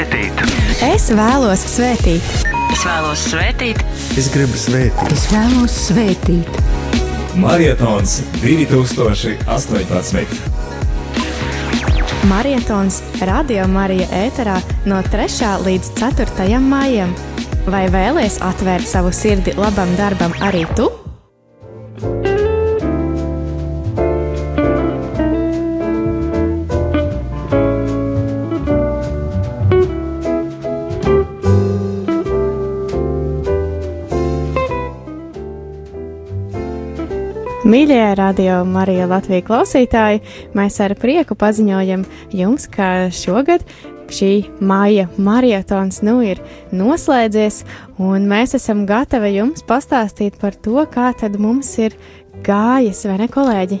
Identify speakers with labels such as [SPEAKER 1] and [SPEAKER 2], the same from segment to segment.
[SPEAKER 1] svētīt.
[SPEAKER 2] Es vēlos svētīt.
[SPEAKER 3] Es vēlos svētīt.
[SPEAKER 4] Es gribu svētīt.
[SPEAKER 2] Es vēlos svētīt.
[SPEAKER 5] Marietons 2018.
[SPEAKER 2] Marietons Radio Marija ēterā no 3. līdz 4. maijam. Vai vēlies atvērt savu sirdi labam darbam arī tu? Mīļie radio Marija Latvijas klausītāji, mēs ar prieku paziņojam jums, ka šogad šī māja maratons nu ir noslēdzies, un mēs esam gatavi jums pastāstīt par to, kā tad mums ir gājis, vai ne, kolēģi?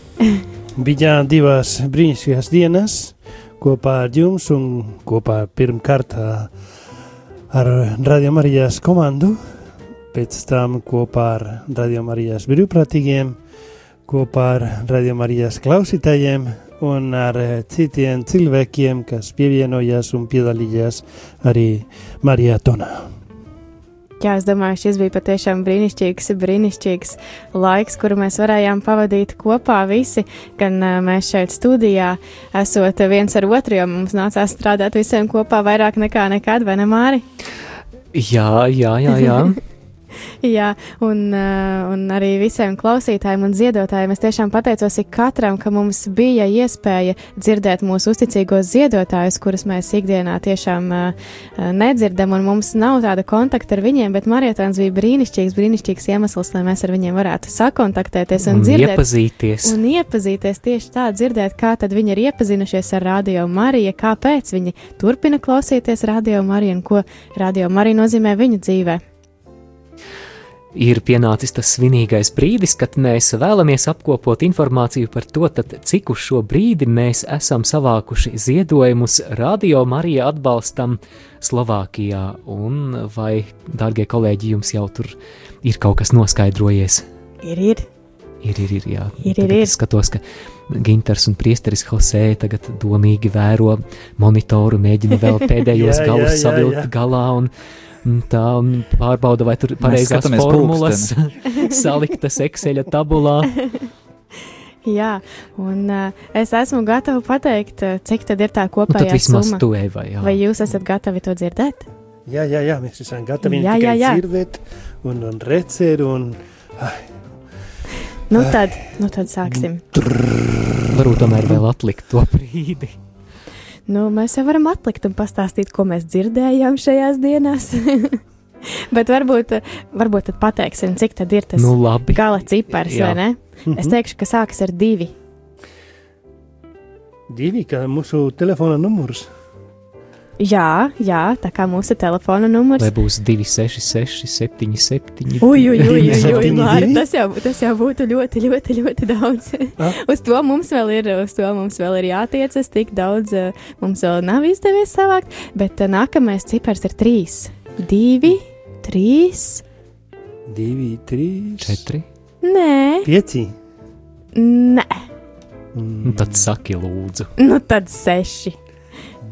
[SPEAKER 6] Bija divas brīnišķīgas dienas kopā ar jums un kopā pirmkārt ar Radio Marijas komandu pēc tam kopā ar Radio Marijas brīvprātīgiem, kopā ar Radio Marijas klausītājiem un ar citiem cilvēkiem, kas pievienojās un piedalījās arī Marijatonā.
[SPEAKER 2] Jā, es domāju, šis bija patiešām brīnišķīgs, brīnišķīgs laiks, kuru mēs varējām pavadīt kopā visi, gan mēs šeit studijā, esot viens ar otru, jo mums nācās strādāt visiem kopā vairāk nekā nekad, vai ne, Māri?
[SPEAKER 7] Jā, jā, jā. jā.
[SPEAKER 2] Jā, un, un arī visiem klausītājiem un ziedotājiem es tiešām pateicos ikatram, ka mums bija iespēja dzirdēt mūsu uzticīgos ziedotājus, kurus mēs ikdienā tiešām nedzirdam, un mums nav tāda kontakta ar viņiem, bet Marietāns bija brīnišķīgs, brīnišķīgs iemesls, lai mēs ar viņiem varētu sakontaktēties un,
[SPEAKER 7] un
[SPEAKER 2] dzirdēt.
[SPEAKER 7] Iepazīties.
[SPEAKER 2] Un iepazīties tieši tā, dzirdēt, kā tad viņi ir iepazinušies ar Radio Mariju, kāpēc viņi turpina klausīties Radio Mariju un ko Radio Marija nozīmē viņu dzīvē
[SPEAKER 7] ir pienācis tas svinīgais brīdis, kad mēs vēlamies apkopot informāciju par to, tad, cik uz šo brīdi mēs esam savākuši ziedojumus Radio Marija atbalstam Slovākijā. Un vai, dārgie kolēģi, jums jau tur ir kaut kas noskaidrojies?
[SPEAKER 2] Ir, ir.
[SPEAKER 7] Ir, ir, ir, jā.
[SPEAKER 2] Ir, ir, ir.
[SPEAKER 7] Es skatos, ka Ginters un Priesteris Hosē tagad domīgi vēro monitoru, mēģina vēl pēdējos
[SPEAKER 6] Jā, jā,
[SPEAKER 7] galus
[SPEAKER 6] jā,
[SPEAKER 7] savilkt
[SPEAKER 6] jā.
[SPEAKER 7] galā un tā un pārbauda, vai tur pareizās
[SPEAKER 5] skatāmies
[SPEAKER 7] formulas saliktas Excel tabulā.
[SPEAKER 2] Jā, un uh, es esmu gatava pateikt, uh, cik tad ir tā
[SPEAKER 7] Nu,
[SPEAKER 2] kopējā
[SPEAKER 7] vismaz
[SPEAKER 2] summa.
[SPEAKER 7] tu, Eva, jā.
[SPEAKER 2] Vai jūs esat gatavi to dzirdēt?
[SPEAKER 6] Jā, jā, jā, mēs esam gatavi
[SPEAKER 2] Jā, jā, jā.
[SPEAKER 6] dzirdēt un, un redzēt un
[SPEAKER 2] Nu tad, nu tad sāksim.
[SPEAKER 7] Varbūt tomēr vēl atlikt to brīdi.
[SPEAKER 2] Nu, mēs jau varam atlikt un pastāstīt, ko mēs dzirdējām šajās dienās. Bet varbūt, varbūt tad pateiksim, cik tad ir tas
[SPEAKER 7] Nu, labi.
[SPEAKER 2] gala cipars,
[SPEAKER 7] Jā.
[SPEAKER 2] vai ne? Es teikšu, ka sākas ar divi.
[SPEAKER 6] divi, kā mūsu telefona numurs.
[SPEAKER 2] Jā, jā, tā kā mūsu telefona numurs.
[SPEAKER 7] Vai būs 266, 77?
[SPEAKER 2] Ui, ui, ui, ui, ui,
[SPEAKER 6] Septiņi
[SPEAKER 2] Māri,
[SPEAKER 6] divi?
[SPEAKER 2] tas jau, tas jau būtu ļoti, ļoti, ļoti daudz.
[SPEAKER 6] Ah.
[SPEAKER 2] uz to mums vēl ir, uz to mums vēl ir jātiecas, tik daudz eh, mums vēl nav izdevies savākt, bet eh, nākamais cipars ir trīs. Divi, trīs,
[SPEAKER 6] Divi, trīs,
[SPEAKER 7] 4.
[SPEAKER 2] nē,
[SPEAKER 6] pieci.
[SPEAKER 2] nē,
[SPEAKER 7] Nu, tad saki, lūdzu.
[SPEAKER 2] nu tad seši.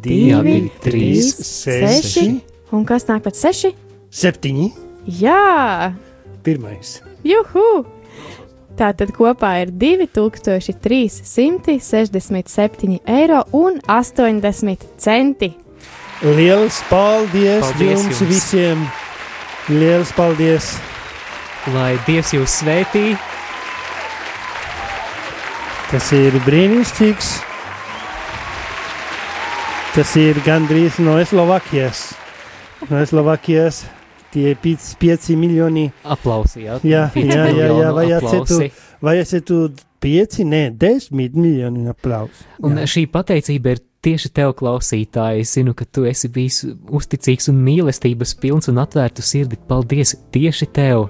[SPEAKER 6] Divi,
[SPEAKER 7] Jā, divi,
[SPEAKER 6] trīs,
[SPEAKER 7] trīs,
[SPEAKER 6] seši,
[SPEAKER 2] Un kas nāk pēc seši?
[SPEAKER 6] septiņi.
[SPEAKER 2] Jā,
[SPEAKER 6] Pirmais.
[SPEAKER 2] juhu! Tā tad kopā ir 2367 eiro un 80 centi.
[SPEAKER 6] Liels paldies,
[SPEAKER 7] Paldies
[SPEAKER 6] jums,
[SPEAKER 7] jums.
[SPEAKER 6] visiem! Liels paldies!
[SPEAKER 7] Lai Dievs jūs svētī,
[SPEAKER 6] Tas ir brīnišķīgs. Tas ir gandrīz no Slovākijas. No Slovākijas tie ir 5 miljoni.
[SPEAKER 7] aplausījāt.
[SPEAKER 6] Jā, jā, jā, jā, vajadzētu, vajadzētu 5, ne 10 miljoni aplausu.
[SPEAKER 7] Un šī pateicība ir tieši tev, klausītāji. Es zinu, ka tu esi bijis uzticīgs un mīlestības pilns un atvērtu sirdi. Paldies tieši tev!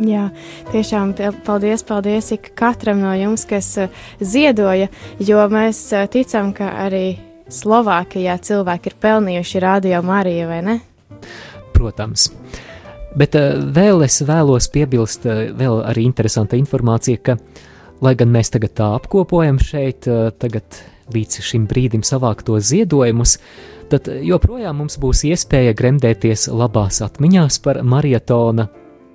[SPEAKER 2] Jā, tiešām paldies, paldies ik katram no jums, kas eh, ziedoja, jo mēs eh, ticam, ka arī Slovākijā cilvēki ir pelnījuši radio Mariju, vai ne?
[SPEAKER 7] Protams. Bet uh, vēl es vēlos piebilst, vēl arī interesanta informācija, ka, lai gan mēs tagad tā apkopojam šeit, tagad līdz šim brīdim savākto ziedojumus, tad joprojām mums būs iespēja gremdēties labās atmiņās par maratona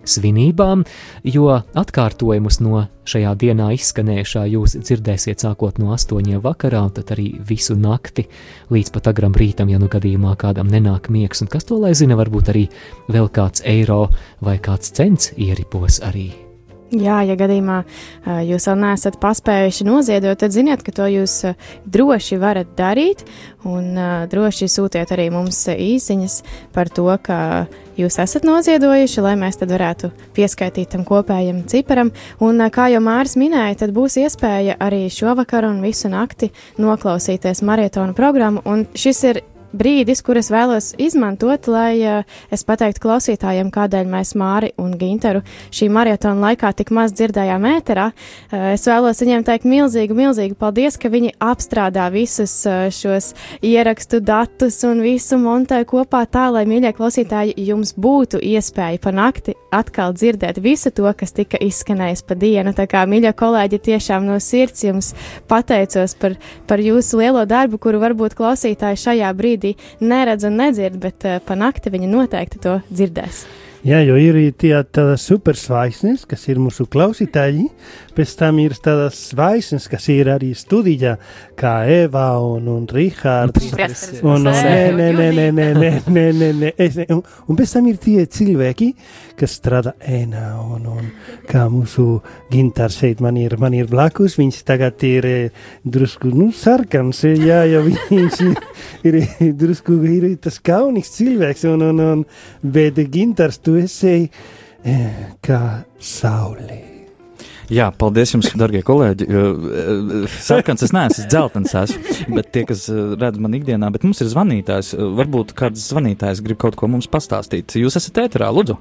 [SPEAKER 7] svinībām, jo atkārtojumus no šajā dienā izskanējušā jūs dzirdēsiet sākot no astoņiem vakarā, un tad arī visu nakti līdz pat agram rītam, ja nu gadījumā kādam nenāk miegs, un kas to lai zina, varbūt arī vēl kāds eiro vai kāds cents ieripos arī
[SPEAKER 2] Jā, ja gadījumā jūs vēl neesat paspējuši noziedot, tad ziniet, ka to jūs droši varat darīt. Un droši sūtiet arī mums īsiņas par to, ka jūs esat noziedojuši, lai mēs tad varētu pieskaitīt tam kopējam ciparam. Un kā jau Māris minēja, tad būs iespēja arī šovakar un visu nakti noklausīties maratona programmu. Un šis ir brīdis, kur es vēlos izmantot, lai uh, es pateiktu klausītājiem, kādēļ mēs Māri un Ginteru šī maratona laikā tik maz dzirdējām ēterā. Uh, es vēlos viņiem teikt milzīgu, milzīgu paldies, ka viņi apstrādā visus uh, šos ierakstu datus un visu montē kopā tā, lai, mīļie klausītāji, jums būtu iespēja pa nakti atkal dzirdēt visu to, kas tika izskanējis pa dienu. Tā kā, mīļie kolēģi, tiešām no sirds jums pateicos par, par jūsu lielo darbu, kuru varbūt klausītāji šajā brīdī neredz un nedzird, bet uh, pa nakti viņi noteikti to dzirdēs.
[SPEAKER 6] Jā, jo ir tādas supersvaigznes, kas ir mūsu klausītāji, pēc tam ir tādas zvaigznes, kas ir arī studijā, kā Eva un, un Rihards. Un, un, nē, nē, nē, nē, nē, nē, nē, nē, nē, es, un, un pēc tam ir tie cilvēki, kas strādā ēnā, un, un kā mūsu gintars šeit man ir, man ir blakus, viņš tagad ir drusku, nu, sarkans, jā, jo viņš ir, ir drusku, ir tas kaunīgs cilvēks, un, un, un, bet gintars tu esi eh, kā saulē.
[SPEAKER 1] Jā, paldies jums, darbie kolēģi. Eh, sarkans es neesmu, es dzeltens esmu, bet tie, kas redz man ikdienā, bet mums ir zvanītājs. Varbūt kāds zvanītājs grib kaut ko mums pastāstīt. Jūs esat ēterā, lūdzu.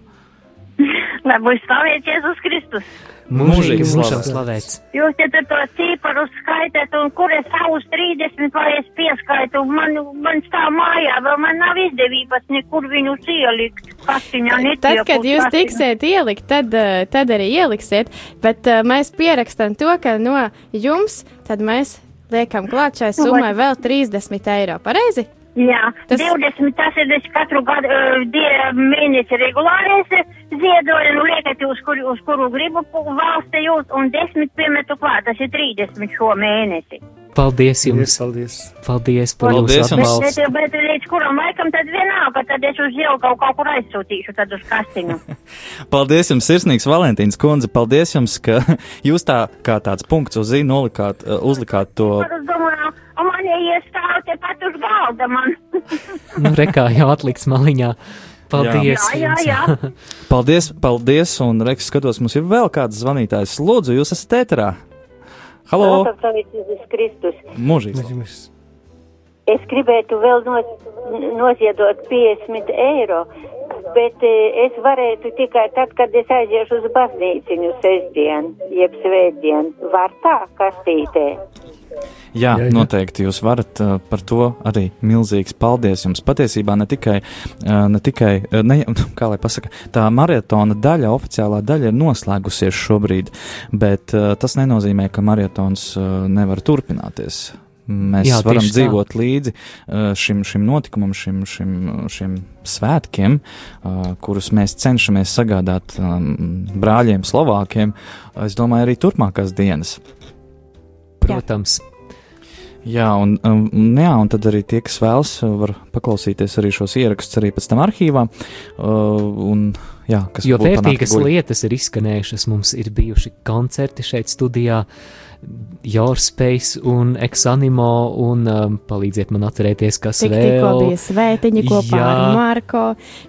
[SPEAKER 4] Lai būs slavēts Jēzus Kristus.
[SPEAKER 7] Mūžīgi slavēts.
[SPEAKER 4] Jūs te to ciparu skaitāt, un kur es savus 30 vai es pieskaitu, man, man stāv mājā, vēl man nav izdevības nekur viņus ielikt. Netiek.
[SPEAKER 2] Tad, kad jūs kastiņā. tiksiet ielikt, tad, eh, tad arī ieliksiet, bet uh, mēs pierakstam to, ka no jums, tad mēs liekam klāt šai nu, summai vēl 30 eiro, pareizi?
[SPEAKER 4] Jā, tas... 20, tas ir katru gadu uh, mēnesi regulārais ziedojumu, liekat uz, kur, uz kuru gribu valsti jūs, un 10 piemetu klāt, tas ir 30 šo mēnesi.
[SPEAKER 7] Paldies jums!
[SPEAKER 6] Paldies!
[SPEAKER 7] Paldies par
[SPEAKER 1] Paldies
[SPEAKER 7] jūsu atbalstu!
[SPEAKER 4] Bet, bet, bet līdz kuram laikam tad vienalga, tad es uz jau kaut, kaut kur aizsūtīšu, tad uz kastiņu.
[SPEAKER 1] Paldies jums, sirsnīgs Valentīns kundze, paldies jums, ka jūs tā kā tāds punkts uz zīnu nolikāt, uzlikāt to.
[SPEAKER 4] Un man uz galda man.
[SPEAKER 7] nu, rekā jau atliks maliņā. Paldies!
[SPEAKER 4] Jā, jā, jā.
[SPEAKER 1] paldies, paldies, un Reks skatos, mums ir vēl kāds zvanītājs. Lūdzu, jūs esat ēterā. Halo! Mūžīgs!
[SPEAKER 8] Es gribētu vēl no, noziedot 50 eiro, bet eh, es varētu tikai tad, kad es aiziešu uz baznīciņu sestdien, jeb svētdien. Var tā kastītē?
[SPEAKER 1] Jā, jā, jā, noteikti jūs varat uh, par to arī milzīgs paldies jums. Patiesībā ne tikai, uh, ne tikai uh, ne, kā lai pasaka, tā maratona daļa, oficiālā daļa ir noslēgusies šobrīd, bet tas nenozīmē, ka maratons nevar turpināties. Mēs Jā, varam dzīvot tā. līdzi šim, šim notikumam, šim, šim, šim svētkiem, kurus mēs cenšamies sagādāt um, brāļiem, Slovākiem. Es domāju, arī turpmākās dienas.
[SPEAKER 7] Protams.
[SPEAKER 1] Jā, un, un, um, jā, un tad arī tie, kas vēlas, var paklausīties arī šos ierakstus arī pēc tam arhīvā. Uh, un, jā,
[SPEAKER 7] jo vērtīgas lietas ir izskanējušas, mums ir bijuši koncerti šeit studijā. Uh, Yorspace un Exanimo, un um, palīdziet man atcerēties, kas Tik, vēl.
[SPEAKER 2] Tikko bija svētiņi kopā jā. ar Marko,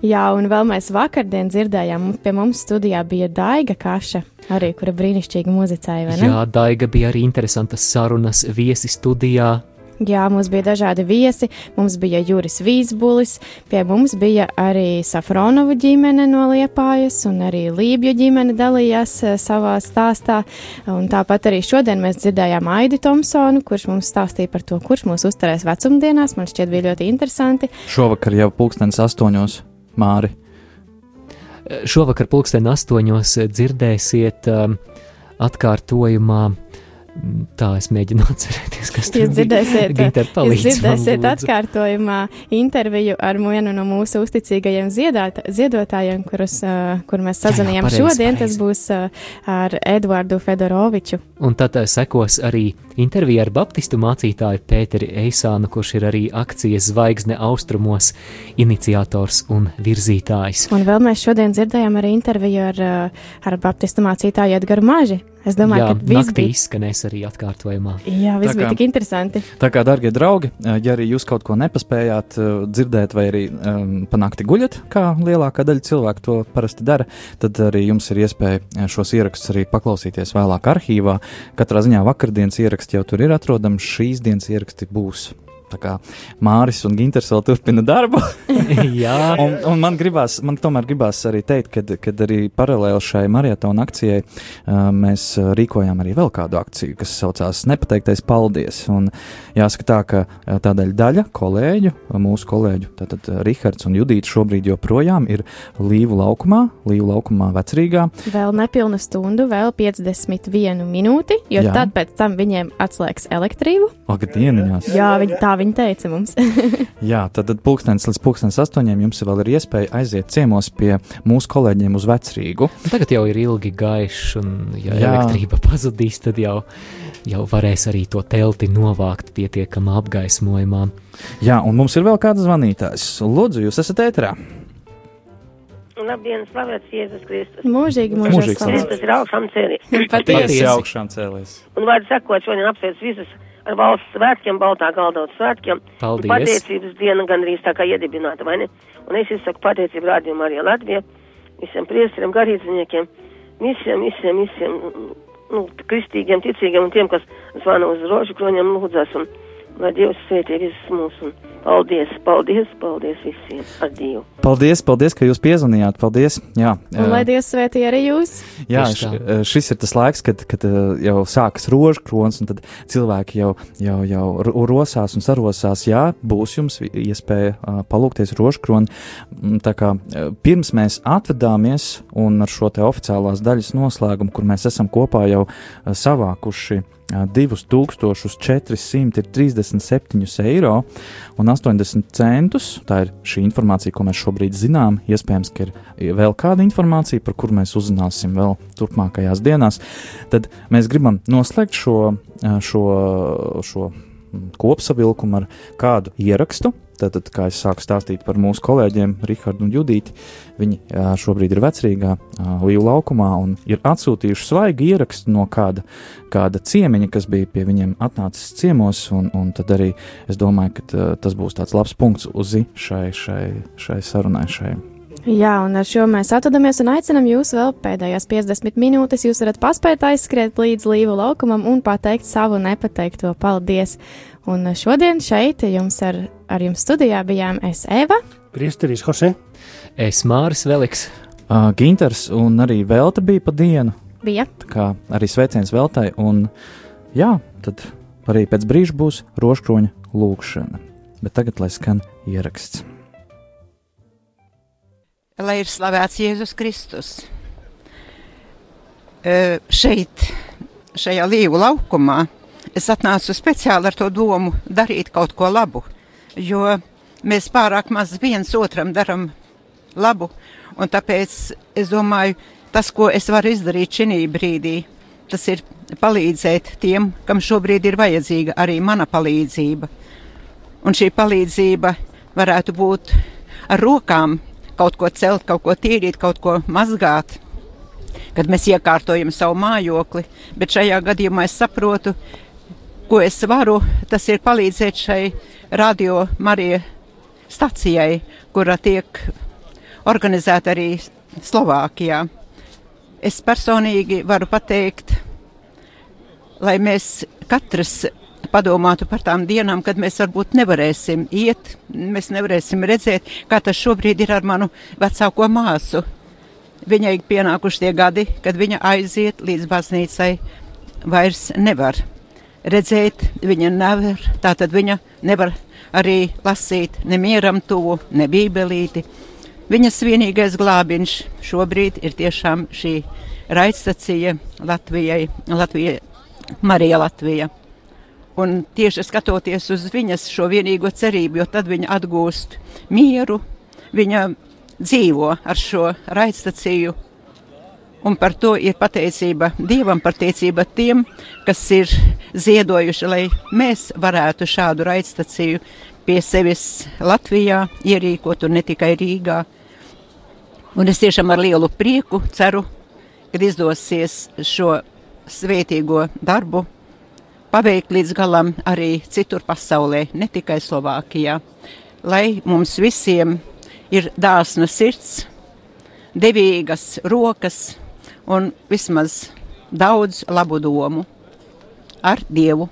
[SPEAKER 2] jā, un vēl mēs vakardien dzirdējām, pie mums studijā bija Daiga Kaša, arī kura brīnišķīgi muzicēja, vai ne?
[SPEAKER 7] Jā, Daiga bija arī interesantas sarunas viesi studijā,
[SPEAKER 2] Jā, mums bija dažādi viesi. Mums bija Juris Vīsbulis, pie mums bija arī Safronovu ģimene no Liepājas, un arī Lībju ģimene dalījās eh, savā stāstā. Un tāpat arī šodien mēs dzirdējām Aidi Tomsonu, kurš mums stāstīja par to, kurš mūs uzturēs vecumdienās. Man šķiet, bija ļoti interesanti.
[SPEAKER 1] Šovakar jau pulkstenis astoņos māri.
[SPEAKER 7] Šovakar pulksten astoņos dzirdēsiet um, atkārtojumā Tā es mēģinu atcerēties, kas
[SPEAKER 2] tur dzirdēsiet.
[SPEAKER 7] Ginter,
[SPEAKER 2] jūs dzirdēsiet atkārtojumā interviju ar vienu no mūsu uzticīgajiem ziedāt, ziedotājiem, kurus, uh, kur mēs sazvanījām šodien. Pareiz. Tas būs uh, ar Eduardu Fedoroviču.
[SPEAKER 7] Un tad uh, sekos arī intervija ar baptistu mācītāju Pēteri Eisānu, kurš ir arī akcijas Zvaigzne austrumos iniciators un virzītājs.
[SPEAKER 2] Un vēl mēs šodien dzirdējām arī interviju ar, ar baptistu mācītāju Edgaru Maži. Es domāju,
[SPEAKER 7] Jā,
[SPEAKER 2] ka viss
[SPEAKER 7] bija izskanējis arī atkārtojumā.
[SPEAKER 2] Jā, viss bija tik interesanti.
[SPEAKER 1] Tā kā, darbie draugi, ja arī jūs kaut ko nepaspējāt dzirdēt, vai arī um, panākti guļat, kā lielākā daļa cilvēku to parasti dara, tad arī jums ir iespēja šos ierakstus arī paklausīties vēlāk arhīvā. Katrā ziņā vakardienas ieraksti jau tur ir atrodami, šīs dienas ieraksti būs kā Māris un Ginters vēl turpina darbu.
[SPEAKER 7] Jā,
[SPEAKER 1] un, un man gribās, man tomēr gribās arī teikt, ka, kad arī paralēli šai maratona akcijai uh, mēs rīkojām arī vēl kādu akciju, kas saucās Nepateiktais paldies. Un jāsaka tā, ka tādēļ daļa kolēģu, mūsu kolēģu, tātad Rihards un Judīts šobrīd joprojām ir Līvu laukumā, Līvu laukumā vecrīgā.
[SPEAKER 2] Vēl nepilnu stundu, vēl 51 minūti, jo Jā. tad pēc tam viņiem atslēgs elektrību.
[SPEAKER 1] Ak, dieniņās.
[SPEAKER 2] Jā, viņi tā viņi teica mums.
[SPEAKER 1] Jā, tad, tad pulkstenis līdz pulkstenis astoņiem jums vēl ir iespēja aiziet ciemos pie mūsu kolēģiem uz vecrīgu.
[SPEAKER 7] Tagad jau ir ilgi gaišs, un ja Jā. elektrība pazudīs, tad jau, jau varēs arī to telti novākt pietiekamā apgaismojumā.
[SPEAKER 1] Jā, un mums ir vēl kāds zvanītājs. Lūdzu, jūs esat ēterā!
[SPEAKER 9] Labdien, slavēts Jēzus Kristus.
[SPEAKER 2] Mūžīgi, mūžīgi.
[SPEAKER 9] Kristus ir augšām cēlies.
[SPEAKER 1] Patiesi augšām cēlies.
[SPEAKER 9] Un vārds sakot, šodien apsveic visus ar valsts svētkiem, Baltā galdauts svētkiem.
[SPEAKER 7] Paldies.
[SPEAKER 9] Pateicības diena gandrīz tā kā iedibināta, vai ne? Un es izsaku pateicību rādījumu arī Latvijai, visiem priesteriem, garīdzniekiem, visiem, visiem, visiem, nu, kristīgiem, ticīgiem un tiem, kas zvana uz rožu kroņiem lūdzas un lai Dievs svētī visus mūsu. Paldies, paldies, paldies visiem Dievu.
[SPEAKER 1] Paldies, paldies, ka jūs piezvanījāt. Paldies. Jā,
[SPEAKER 2] un lai Dievs svētī arī jūs.
[SPEAKER 1] Jā, š, šis ir tas laiks, kad, kad jau sākas rožkrons, un tad cilvēki jau, jau, jau rosās un sarosās. Jā, būs jums iespēja palūkties rožkroni. Mm, tā kā pirms mēs atvedāmies un ar šo te oficiālās daļas noslēgumu, kur mēs esam kopā jau savākuši 2437 eiro un 80 centus. Tā ir šī informācija, ko mēs šobrīd zinām. Iespējams, ka ir vēl kāda informācija, par kuru mēs uzzināsim vēl turpmākajās dienās. Tad mēs gribam noslēgt šo, šo, šo kopsavilkumu ar kādu ierakstu. Tātad, kā es sāku stāstīt par mūsu kolēģiem, Rahardu un Judīti, viņi šobrīd ir vecrīgā Līja laukumā un ir atsūtījuši svaigu ierakstu no kāda, kāda ciemiņa, kas bija pie viņiem atnācis ciemos. Un, un tad arī es domāju, ka tas būs tāds labs punkts uz šai, šai, šai sarunai. Šai
[SPEAKER 2] Jā, un ar šo mēs atvadamies un aicinam jūs vēl pēdējās 50 minūtes. Jūs varat paspēt aizskriet līdz līvu laukumam un pateikt savu nepateikto paldies. Un šodien šeit jums ar, ar jums studijā bijām es Eva,
[SPEAKER 6] Priesteris Hose,
[SPEAKER 7] es Māris Veliks,
[SPEAKER 1] uh, Ginters un arī Velta bija pa dienu.
[SPEAKER 2] Bija.
[SPEAKER 1] Tā kā arī sveiciens Veltai un jā, tad arī pēc brīža būs rožkroņa lūkšana. Bet tagad lai skan ieraksts
[SPEAKER 10] lai ir slavēts Jēzus Kristus. Šeit, šajā līvu laukumā, es atnācu speciāli ar to domu darīt kaut ko labu, jo mēs pārāk maz viens otram daram labu, un tāpēc es domāju, tas, ko es varu izdarīt šī brīdī, tas ir palīdzēt tiem, kam šobrīd ir vajadzīga arī mana palīdzība. Un šī palīdzība varētu būt ar rokām kaut ko celt, kaut ko tīrīt, kaut ko mazgāt, kad mēs iekārtojam savu mājokli. Bet šajā gadījumā es saprotu, ko es varu, tas ir palīdzēt šai radio Marija stacijai, kura tiek organizēta arī Slovākijā. Es personīgi varu pateikt, lai mēs katrs padomātu par tām dienām, kad mēs varbūt nevarēsim iet, mēs nevarēsim redzēt, kā tas šobrīd ir ar manu vecāko māsu. Viņai pienākuši tie gadi, kad viņa aiziet līdz baznīcai, vairs nevar redzēt, viņa nevar, tātad viņa nevar arī lasīt nemieram tuvu, ne bībelīti. Viņas vienīgais glābiņš šobrīd ir tiešām šī raidstacija Latvijai, Latvijai Marija Latvija. Un tieši skatoties uz viņas šo vienīgo cerību, jo tad viņa atgūst mieru, viņa dzīvo ar šo raidstaciju. Un par to ir pateicība Dievam, pateicība tiem, kas ir ziedojuši, lai mēs varētu šādu raidstaciju pie sevis Latvijā ierīkot un ne tikai Rīgā. Un es tiešām ar lielu prieku ceru, ka izdosies šo svētīgo darbu paveikt līdz galam arī citur pasaulē, ne tikai Slovākijā. Lai mums visiem ir dāsna sirds, devīgas rokas un vismaz daudz labu domu ar Dievu.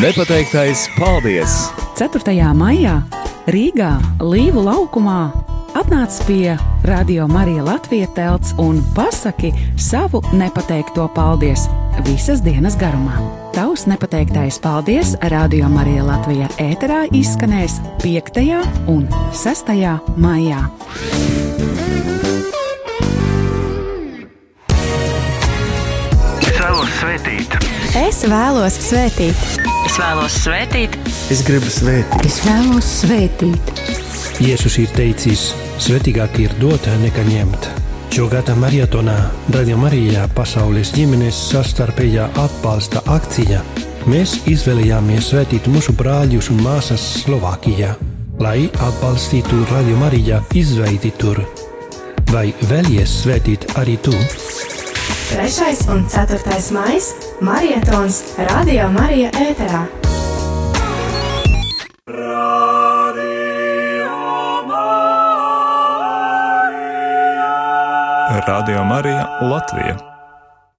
[SPEAKER 5] Nepateiktais paldies!
[SPEAKER 11] 4. maijā Rīgā Līvu laukumā atnāc pie Radio Marija Latvijas telts un pasaki savu nepateikto paldies visas dienas garumā. Tavs nepateiktais paldies Radio Marija Latvijā ēterā izskanēs 5. un 6. maijā.
[SPEAKER 3] Es vēlos svētīt.
[SPEAKER 2] Es vēlos svētīt.
[SPEAKER 3] Es vēlos svētīt.
[SPEAKER 12] Es gribu svētīt.
[SPEAKER 13] Es vēlos svētīt.
[SPEAKER 6] Jēzus ir teicis, svētīgāk ir dot nekā ņemt. Šogad marietonā Radio Marijā pasaules ģimenes sastarpējā atbalsta akcija. Mēs izvēlējāmies svētīt mūsu brāļus un māsas Slovākijā, lai atbalstītu Radio Marijā izveidi tur. Vai vēlies svētīt arī tu?
[SPEAKER 2] 3. un 4. maija - marietons Radio Marija ēterā.
[SPEAKER 5] Radio Marija Latvija